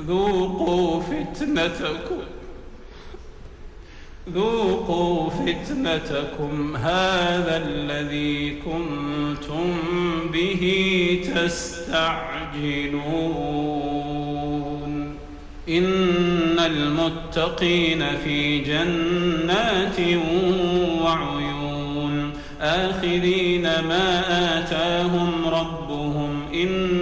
ذوقوا فتنتكم. ذوقوا فتنتكم. هذا الذي كنتم به تستعجلون. إن المتقين في جنات وعيون. آخذين ما آتاهم ربهم إنهم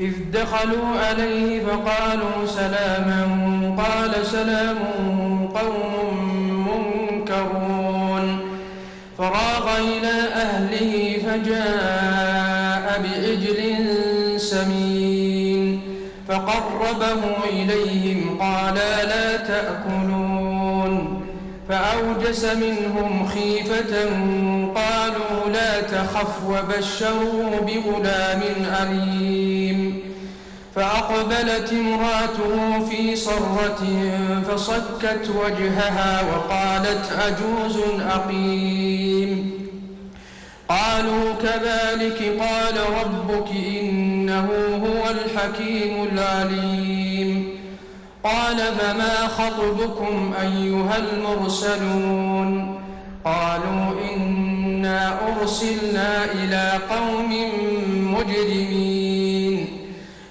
إذ دخلوا عليه فقالوا سلاما قال سلام قوم منكرون فراغ إلى أهله فجاء بعجل سمين فقربه إليهم قال لا تأكلون فأوجس منهم خيفة قالوا لا تخف وبشروه بغلام أليم فأقبلت امرأته في صرة فصكت وجهها وقالت عجوز أقيم. قالوا كذلك قال ربك إنه هو الحكيم العليم. قال فما خطبكم أيها المرسلون؟ قالوا إنا أرسلنا إلى قوم مجرمين.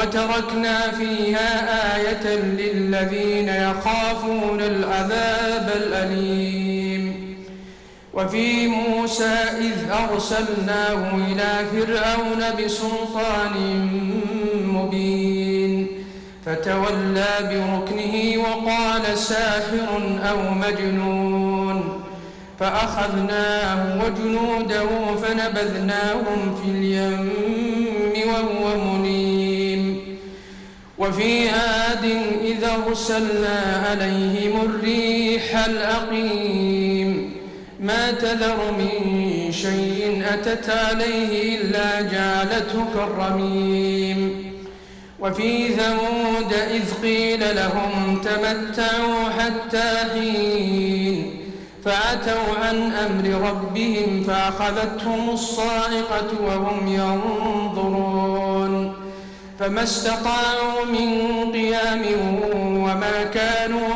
وتركنا فيها آية للذين يخافون العذاب الأليم. وفي موسى إذ أرسلناه إلى فرعون بسلطان مبين. فتولى بركنه وقال ساحر أو مجنون. فأخذناه وجنوده فنبذناهم في اليم. وفي عاد إذا أرسلنا عليهم الريح الأقيم. ما تذر من شيء أتت عليه إلا جعلته كالرميم وفي ثمود إذ قيل لهم تمتعوا حتى حين. فأتوا عن أمر ربهم فأخذتهم الصاعقة وهم ينظرون. فما استطاعوا من قيام وما كانوا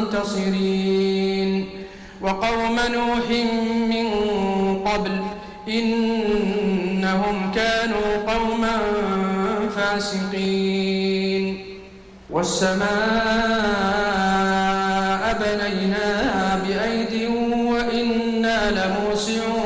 منتصرين. وقوم نوح من قبل إنهم كانوا قوما فاسقين. والسماء بنيناها بأيد وإنا لموسعون.